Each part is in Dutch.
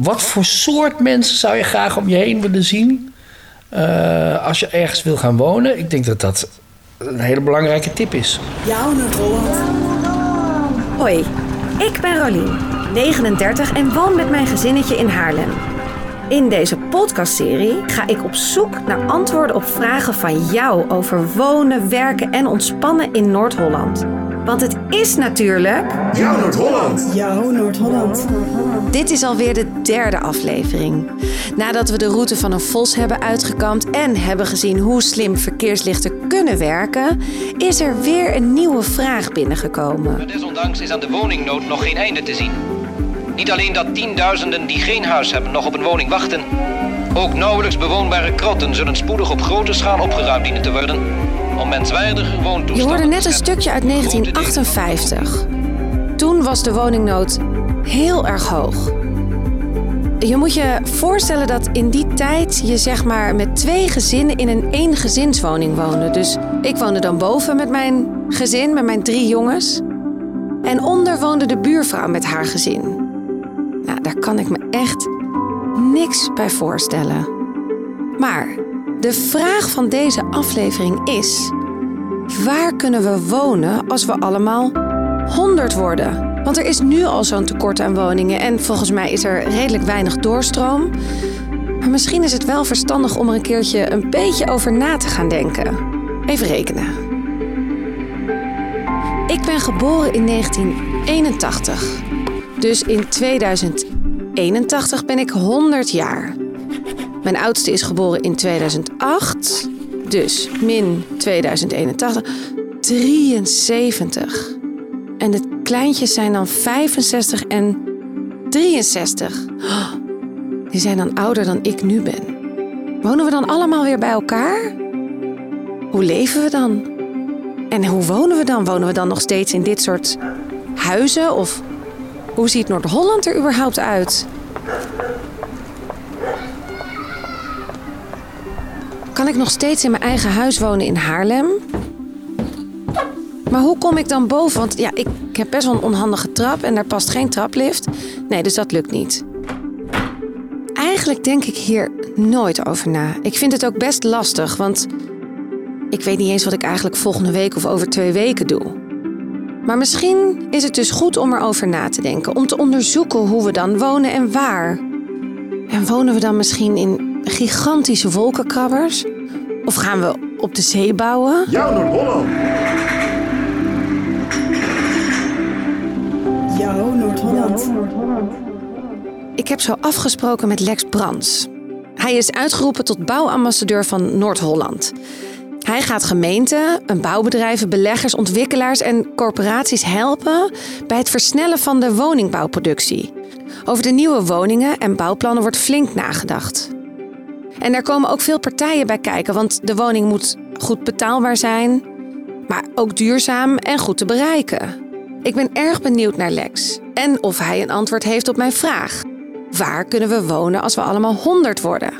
Wat voor soort mensen zou je graag om je heen willen zien uh, als je ergens wil gaan wonen? Ik denk dat dat een hele belangrijke tip is. Jouw Noord-Holland. Hoi, ik ben Rolien, 39 en woon met mijn gezinnetje in Haarlem. In deze podcastserie ga ik op zoek naar antwoorden op vragen van jou over wonen, werken en ontspannen in Noord-Holland. Want het is natuurlijk. Jouw Noord-Holland! Jouw Noord-Holland. Dit is alweer de derde aflevering. Nadat we de route van een vos hebben uitgekampt en hebben gezien hoe slim verkeerslichten kunnen werken, is er weer een nieuwe vraag binnengekomen. Desondanks is aan de woningnood nog geen einde te zien. Niet alleen dat tienduizenden die geen huis hebben nog op een woning wachten, ook nauwelijks bewoonbare krotten zullen spoedig op grote schaal opgeruimd dienen te worden om menswaardige woontoestanden Je hoorde net een stukje uit 1958. Toen was de woningnood heel erg hoog. Je moet je voorstellen dat in die tijd je zeg maar met twee gezinnen in een eengezinswoning woonde. Dus ik woonde dan boven met mijn gezin, met mijn drie jongens. En onder woonde de buurvrouw met haar gezin. Nou, daar kan ik me echt niks bij voorstellen. Maar de vraag van deze aflevering is: waar kunnen we wonen als we allemaal 100 worden? Want er is nu al zo'n tekort aan woningen en volgens mij is er redelijk weinig doorstroom. Maar misschien is het wel verstandig om er een keertje een beetje over na te gaan denken. Even rekenen. Ik ben geboren in 1981. Dus in 2081 ben ik 100 jaar. Mijn oudste is geboren in 2008. Dus min 2081. 73. En de kleintjes zijn dan 65 en 63. die zijn dan ouder dan ik nu ben. Wonen we dan allemaal weer bij elkaar? Hoe leven we dan? En hoe wonen we dan? Wonen we dan nog steeds in dit soort huizen? Of hoe ziet Noord-Holland er überhaupt uit? Kan ik nog steeds in mijn eigen huis wonen in Haarlem? Maar hoe kom ik dan boven? Want ja, ik, ik heb best wel een onhandige trap en daar past geen traplift. Nee, dus dat lukt niet. Eigenlijk denk ik hier nooit over na. Ik vind het ook best lastig, want ik weet niet eens wat ik eigenlijk volgende week of over twee weken doe. Maar misschien is het dus goed om erover na te denken, om te onderzoeken hoe we dan wonen en waar. En wonen we dan misschien in gigantische wolkenkrabbers? Of gaan we op de zee bouwen? Jouw Noord-Holland! Jouw Noord-Holland. Ik heb zo afgesproken met Lex Brands. Hij is uitgeroepen tot bouwambassadeur van Noord-Holland. Hij gaat gemeenten, bouwbedrijven, beleggers, ontwikkelaars en corporaties helpen bij het versnellen van de woningbouwproductie. Over de nieuwe woningen en bouwplannen wordt flink nagedacht. En er komen ook veel partijen bij kijken, want de woning moet goed betaalbaar zijn, maar ook duurzaam en goed te bereiken. Ik ben erg benieuwd naar Lex en of hij een antwoord heeft op mijn vraag. Waar kunnen we wonen als we allemaal 100 worden?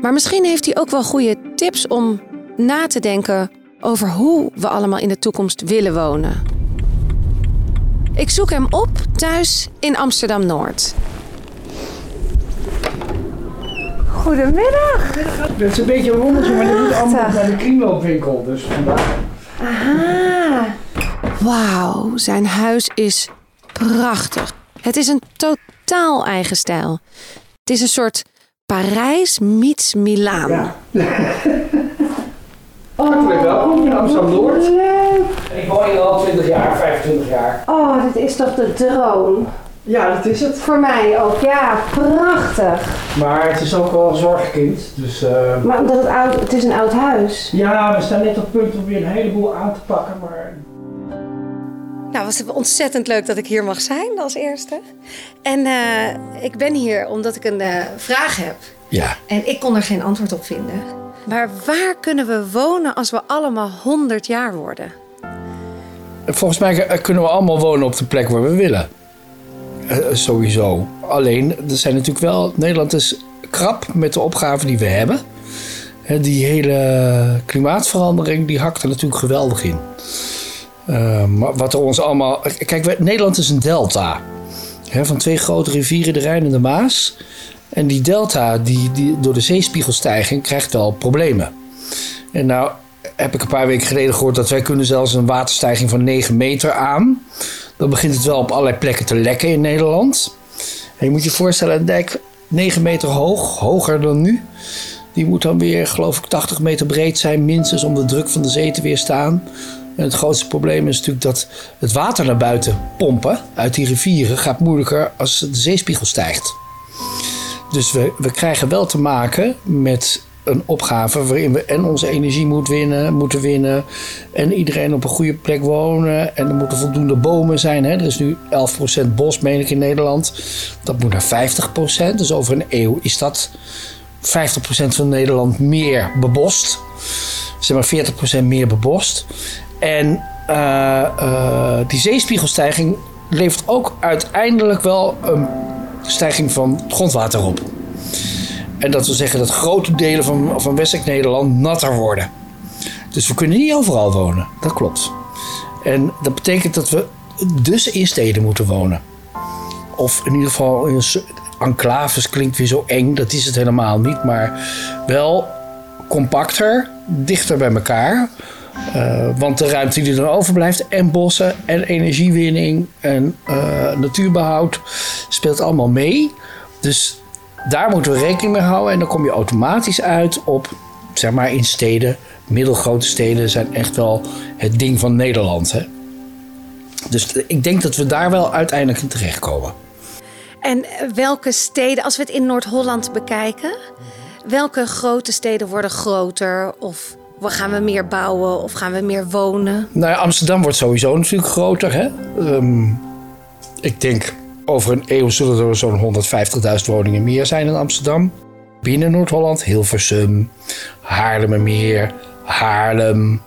Maar misschien heeft hij ook wel goede tips om na te denken over hoe we allemaal in de toekomst willen wonen. Ik zoek hem op thuis in Amsterdam Noord. Goedemiddag. Het is een beetje een wondertje, maar dit moet allemaal naar de kringloopwinkel. Dus vandaar. Aha. Wauw, zijn huis is prachtig. Het is een totaal eigen stijl. Het is een soort Parijs meets Milaan. Ja. Hartelijk welkom in Amsterdam-Noord. Ik woon hier al 20 jaar, 25 jaar. Oh, dit is toch de droom? Ja, dat is het. Voor mij ook, ja, prachtig. Maar het is ook wel een zorgkind. Dus, uh, Maar omdat het oud, het is een oud huis. ja, we staan net op het punt om weer een heleboel aan te pakken. Maar Nou, was het ontzettend leuk dat ik hier mag zijn als eerste. En eh, ik ben hier omdat ik een eh, vraag heb. ja, En ik kon er geen antwoord op vinden. Maar waar kunnen we wonen als we allemaal 100 jaar worden? volgens mij eh, kunnen we allemaal wonen op de plek waar we willen. Eh, sowieso. Alleen, er zijn natuurlijk wel. Nederland is krap met de opgaven die we hebben. Die hele klimaatverandering, die hakt er natuurlijk geweldig in. Eh, maar wat er ons allemaal. Kijk, Nederland is een delta. hè, van twee grote rivieren, de Rijn en de Maas. En die delta, die, die, door de zeespiegelstijging, krijgt wel problemen. En nou heb ik een paar weken geleden gehoord dat wij kunnen zelfs een waterstijging van 9 meter aan. Dan begint het wel op allerlei plekken te lekken in Nederland. En je moet je voorstellen, een dijk 9 meter hoog, hoger dan nu. Die moet dan weer, geloof ik, 80 meter breed zijn, minstens om de druk van de zee te weerstaan. En het grootste probleem is natuurlijk dat het water naar buiten pompen uit die rivieren gaat moeilijker als de zeespiegel stijgt. Dus we, we krijgen wel te maken met een opgave waarin we en onze energie moet winnen, moeten winnen. En iedereen op een goede plek wonen. En er moeten voldoende bomen zijn. Hè. Er is nu 11% bos, meen ik, in Nederland. Dat moet naar 50%. Dus over een eeuw is dat 50% van Nederland meer bebost. Zeg maar 40% meer bebost. En uh, uh, die zeespiegelstijging levert ook uiteindelijk wel een stijging van het grondwater op. En dat wil zeggen dat grote delen van, van Westelijk Nederland natter worden. Dus we kunnen niet overal wonen. Dat klopt. En dat betekent dat we dus in steden moeten wonen. Of in ieder geval in enclaves klinkt weer zo eng. Dat is het helemaal niet. Maar wel compacter, dichter bij elkaar. Uh, want de ruimte die er overblijft, en bossen, en energiewinning, en uh, natuurbehoud, speelt allemaal mee. Dus daar moeten we rekening mee houden. En dan kom je automatisch uit op, zeg maar, in steden. Middelgrote steden zijn echt wel het ding van Nederland. Hè? Dus ik denk dat we daar wel uiteindelijk in terechtkomen. En welke steden, als we het in Noord-Holland bekijken, welke grote steden worden groter? Of gaan we meer bouwen of gaan we meer wonen? Nou ja, Amsterdam wordt sowieso natuurlijk groter. Hè? Um, ik denk over een eeuw zullen er zo'n 150.000 woningen meer zijn in Amsterdam. Binnen Noord-Holland, Hilversum, Haarlemmermeer, Haarlem,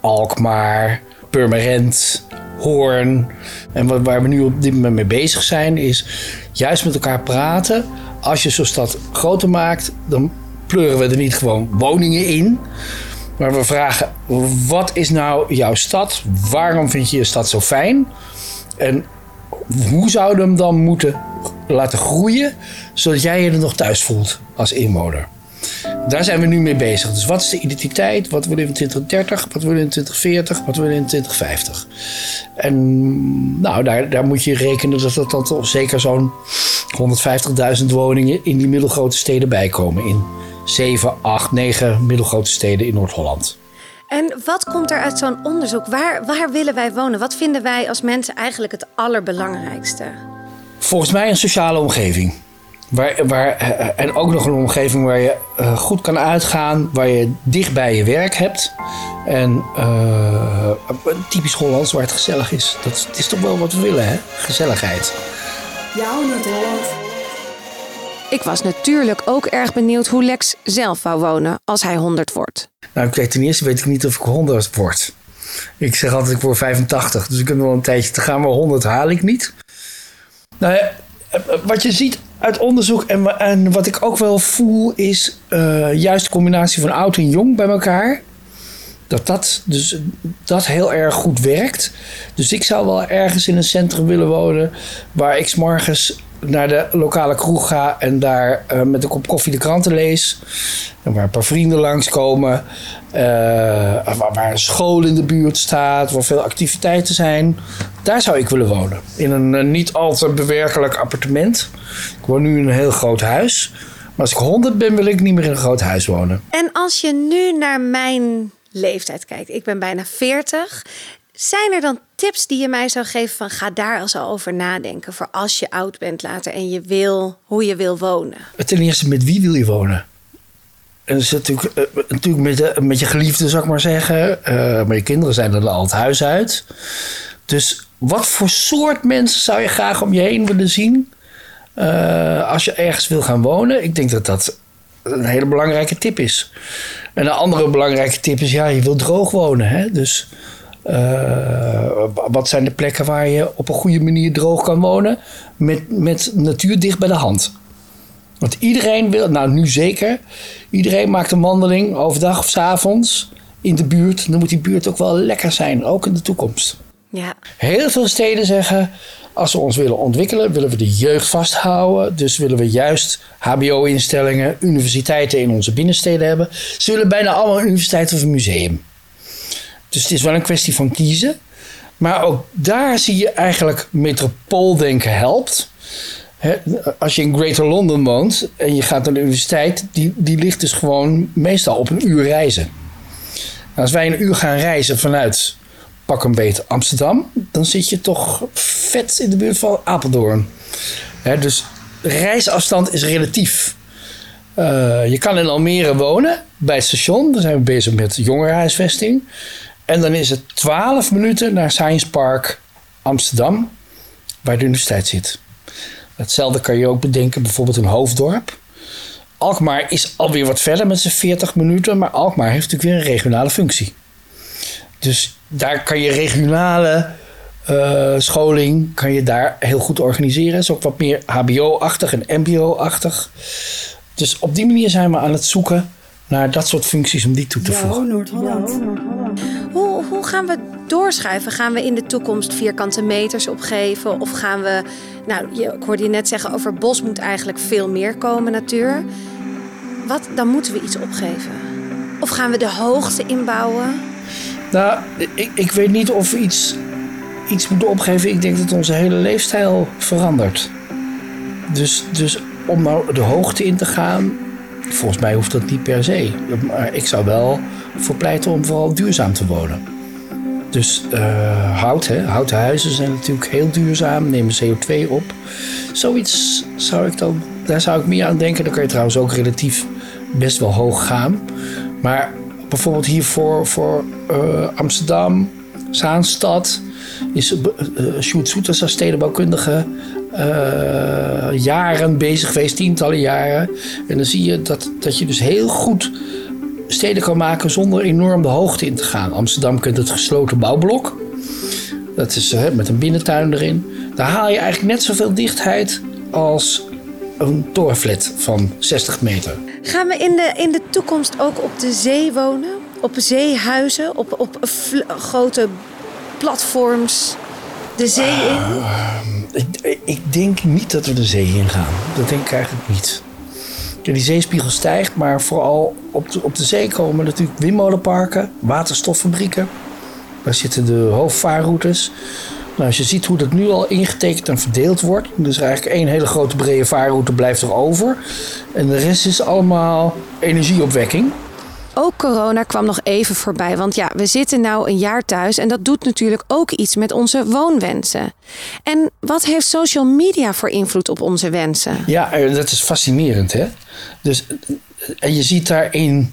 Alkmaar, Purmerend, Hoorn. En waar we nu op dit moment mee bezig zijn, is juist met elkaar praten. Als je zo'n stad groter maakt, dan pleuren we er niet gewoon woningen in. Maar we vragen, wat is nou jouw stad? Waarom vind je je stad zo fijn? En hoe zouden we hem dan moeten laten groeien, zodat jij je er nog thuis voelt als inwoner? Daar zijn we nu mee bezig. Dus wat is de identiteit? Wat willen we in 2030? Wat willen we in 2040? Wat willen we in 2050? En nou, daar, daar moet je rekenen dat er dan zeker zo'n 150.000 woningen in die middelgrote steden bijkomen. In 7, 8, 9 middelgrote steden in Noord-Holland. En wat komt er uit zo'n onderzoek? Waar, waar willen wij wonen? Wat vinden wij als mensen eigenlijk het allerbelangrijkste? Volgens mij een sociale omgeving. Waar, waar, en ook nog een omgeving waar je uh, goed kan uitgaan, waar je dicht bij je werk hebt. En uh, typisch Hollands waar het gezellig is. Dat, dat is toch wel wat we willen, hè? Gezelligheid. Jouw Noord-Holland. Ik was natuurlijk ook erg benieuwd hoe Lex zelf wou wonen als hij 100 wordt. Nou, weet ten eerste weet ik niet of ik 100 word. Ik zeg altijd ik word 85, dus ik heb nog een tijdje te gaan, maar 100 haal ik niet. Nou wat je ziet uit onderzoek en, en wat ik ook wel voel is uh, juist de combinatie van oud en jong bij elkaar. Dat dat, dus, dat heel erg goed werkt. Dus ik zou wel ergens in een centrum willen wonen waar ik morgens naar de lokale kroeg ga en daar uh, met een kop koffie de kranten lees. En waar een paar vrienden langskomen. Uh, waar, een school in de buurt staat, waar veel activiteiten zijn. Daar zou ik willen wonen. In een uh, niet al te bewerkelijk appartement. Ik woon nu in een heel groot huis. Maar als ik 100 ben, wil ik niet meer in een groot huis wonen. En als je nu naar mijn leeftijd kijkt, ik ben bijna 40. Zijn er dan tips die je mij zou geven van ga daar eens over nadenken voor als je oud bent later en je wil hoe je wil wonen? Ten eerste, met wie wil je wonen? En is natuurlijk, uh, natuurlijk met, de, met je geliefde, zou ik maar zeggen. Uh, maar je kinderen zijn er al het huis uit. Dus wat voor soort mensen zou je graag om je heen willen zien als je ergens wil gaan wonen? Ik denk dat dat een hele belangrijke tip is. En een andere belangrijke tip is, ja, je wil droog wonen. Hè? Dus uh, wat zijn de plekken waar je op een goede manier droog kan wonen? Met, met natuur dicht bij de hand. Want iedereen wil, nou nu zeker, iedereen maakt een wandeling overdag of s avonds in de buurt. Dan moet die buurt ook wel lekker zijn, ook in de toekomst. Ja. Heel veel steden zeggen, Als we ons willen ontwikkelen, willen we de jeugd vasthouden. Dus willen we juist HBO-instellingen, universiteiten in onze binnensteden hebben. Ze willen bijna allemaal een universiteit of een museum. Dus het is wel een kwestie van kiezen. Maar ook daar zie je eigenlijk metropooldenken helpt. Als je in Greater London woont en je gaat naar de universiteit, die, die ligt dus gewoon meestal op een uur reizen. Als wij een uur gaan reizen vanuit pak een beet Amsterdam, dan zit je toch vet in de buurt van Apeldoorn. Hè, dus reisafstand is relatief. Uh, je kan in Almere wonen bij het station. Dan zijn we bezig met jongerenhuisvesting. En dan is het 12 minuten naar Science Park Amsterdam, waar de universiteit zit. Hetzelfde kan je ook bedenken, bijvoorbeeld in Hoofddorp. Alkmaar is alweer wat verder met zijn 40 minuten, maar Alkmaar heeft natuurlijk weer een regionale functie. Dus daar kan je regionale uh, scholing kan je daar heel goed organiseren. Het is ook wat meer HBO-achtig en MBO-achtig. Dus op die manier zijn we aan het zoeken naar dat soort functies om die toe te voegen. Noord-Holland. Hoe, hoe gaan we doorschuiven? Gaan we in de toekomst vierkante meters opgeven? Of gaan we, nou, je, ik hoorde je net zeggen over bos moet eigenlijk veel meer komen, natuur. Wat, dan moeten we iets opgeven. Of gaan we de hoogte inbouwen? Nou, ik, ik weet niet of we iets, iets moeten opgeven. Ik denk dat onze hele leefstijl verandert. Dus, dus om nou de hoogte in te gaan, volgens mij hoeft dat niet per se. Maar ik zou wel voor pleiten om vooral duurzaam te wonen. Dus uh, hout, hè? houten huizen zijn natuurlijk heel duurzaam, nemen CO2 op. Zoiets zou ik dan, daar zou ik meer aan denken. Dan kan je trouwens ook relatief best wel hoog gaan. Maar bijvoorbeeld hier voor, voor uh, Amsterdam, Zaanstad, is uh, als stedenbouwkundige jaren bezig geweest, tientallen jaren. En dan zie je dat, dat je dus heel goed steden kan maken zonder enorm de hoogte in te gaan. Amsterdam kent het gesloten bouwblok. Dat is met een binnentuin erin. Daar haal je eigenlijk net zoveel dichtheid als een torenflat van 60 meter. Gaan we in de, in de toekomst ook op de zee wonen? Op zeehuizen? Op, op grote platforms? De zee in? Uh, ik, ik, denk niet dat we de zee in gaan. Dat denk ik eigenlijk niet. die zeespiegel stijgt, maar vooral op de, op de zee komen natuurlijk windmolenparken, waterstoffabrieken. Daar zitten de hoofdvaarroutes. Nou, als je ziet hoe dat nu al ingetekend en verdeeld wordt, dus eigenlijk één hele grote brede vaarroute blijft er over. En de rest is allemaal energieopwekking. Ook corona kwam nog even voorbij, want ja, we zitten nou een jaar thuis en dat doet natuurlijk ook iets met onze woonwensen. En wat heeft social media voor invloed op onze wensen? Ja, eh, dat is fascinerend, hè? Dus en je ziet daarin.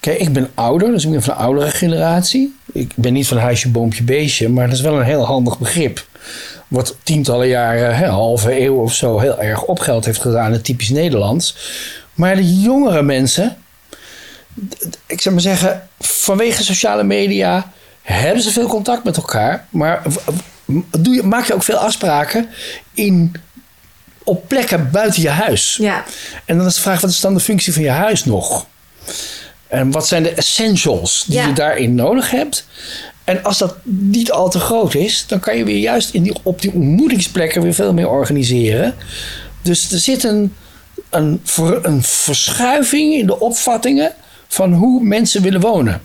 Kijk, ik ben ouder, dus ik ben van een oudere generatie. Ik ben niet van huisje, boompje, beestje, maar dat is wel een heel handig begrip. Wat tientallen jaren, hè, halve eeuw of zo, heel erg opgeld heeft gedaan in typisch Nederlands. Maar de jongere mensen, ik zou maar zeggen, vanwege sociale media hebben ze veel contact met elkaar. Maar doe je, maak je ook veel afspraken in, op plekken buiten je huis. Ja. En dan is de vraag, wat is dan de functie van je huis nog? En wat zijn de essentials die je daarin nodig hebt? En als dat niet al te groot is, dan kan je weer juist in die, op die ontmoetingsplekken weer veel meer organiseren. Dus er zit een, een, een verschuiving in de opvattingen van hoe mensen willen wonen.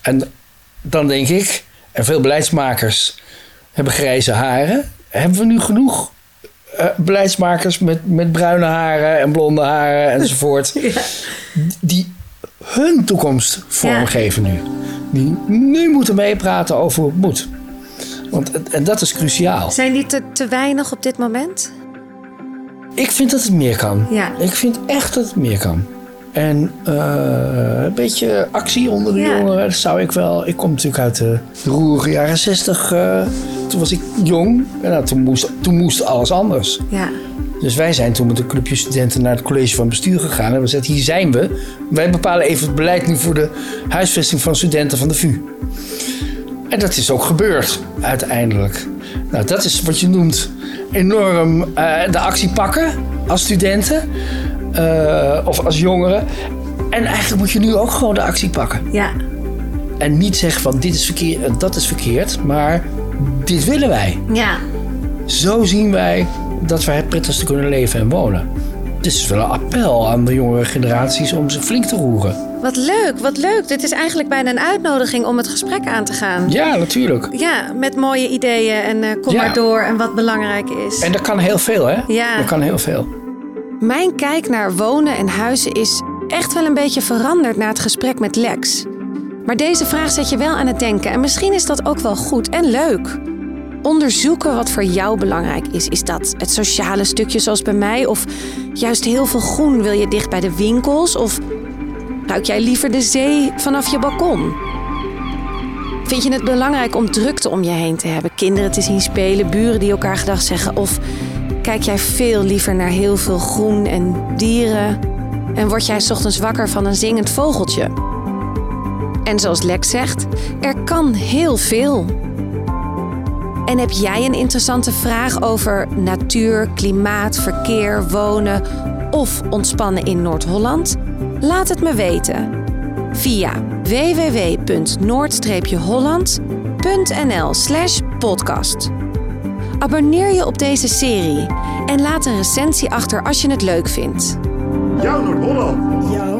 En dan denk ik, en veel beleidsmakers hebben grijze haren. Hebben we nu genoeg uh, beleidsmakers met, met bruine haren en blonde haren enzovoort. ja. Die hun toekomst vormgeven nu. Die nu moeten meepraten over hoe het moet. Want, en dat is cruciaal. Zijn die te, te weinig op dit moment? Ik vind dat het meer kan. Ja. Ik vind echt dat het meer kan. En uh, een beetje actie onder de jongeren, dat zou ik wel. Ik kom natuurlijk uit de roerige jaren 60. Uh, eh, toen was ik jong en nou, toen, moest, toen moest alles anders. Ja. Dus wij zijn toen met een clubje studenten naar het college van bestuur gegaan. En we zeiden, hier zijn we. Wij bepalen even het beleid nu voor de huisvesting van studenten van de VU. En dat is ook gebeurd, uiteindelijk. Nou, dat is wat je noemt enorm uh, de actie pakken als studenten. Uh, of als jongeren. En eigenlijk moet je nu ook gewoon de actie pakken. Ja. En niet zeggen van dit is verkeerd en dat is verkeerd, maar dit willen wij. Ja. Zo zien wij dat wij het prettigste kunnen leven en wonen. Het is wel een appel aan de jongere generaties om ze flink te roeren. Wat leuk, wat leuk. Dit is eigenlijk bijna een uitnodiging om het gesprek aan te gaan. Ja, natuurlijk. Ja, met mooie ideeën en eh, kom Ja. maar door en wat belangrijk is. En dat kan heel veel, hè? Ja. Dat kan heel veel. Mijn kijk naar wonen en huizen is echt wel een beetje veranderd na het gesprek met Lex. Maar deze vraag zet je wel aan het denken en misschien is dat ook wel goed en leuk. Onderzoeken wat voor jou belangrijk is. Is dat het sociale stukje zoals bij mij? Of juist heel veel groen wil je dicht bij de winkels? Of ruik jij liever de zee vanaf je balkon? Vind je het belangrijk om drukte om je heen te hebben? Kinderen te zien spelen, buren die elkaar gedag zeggen? Of kijk jij veel liever naar heel veel groen en dieren? En word jij ochtends wakker van een zingend vogeltje? En zoals Lex zegt, er kan heel veel. En heb jij een interessante vraag over natuur, klimaat, verkeer, wonen of ontspannen in Noord-Holland? Laat het me weten via www.noord-holland.nl slash podcast. Abonneer je op deze serie en laat een recensie achter als je het leuk vindt. Jouw Noord-Holland. Jouw Noord-Holland.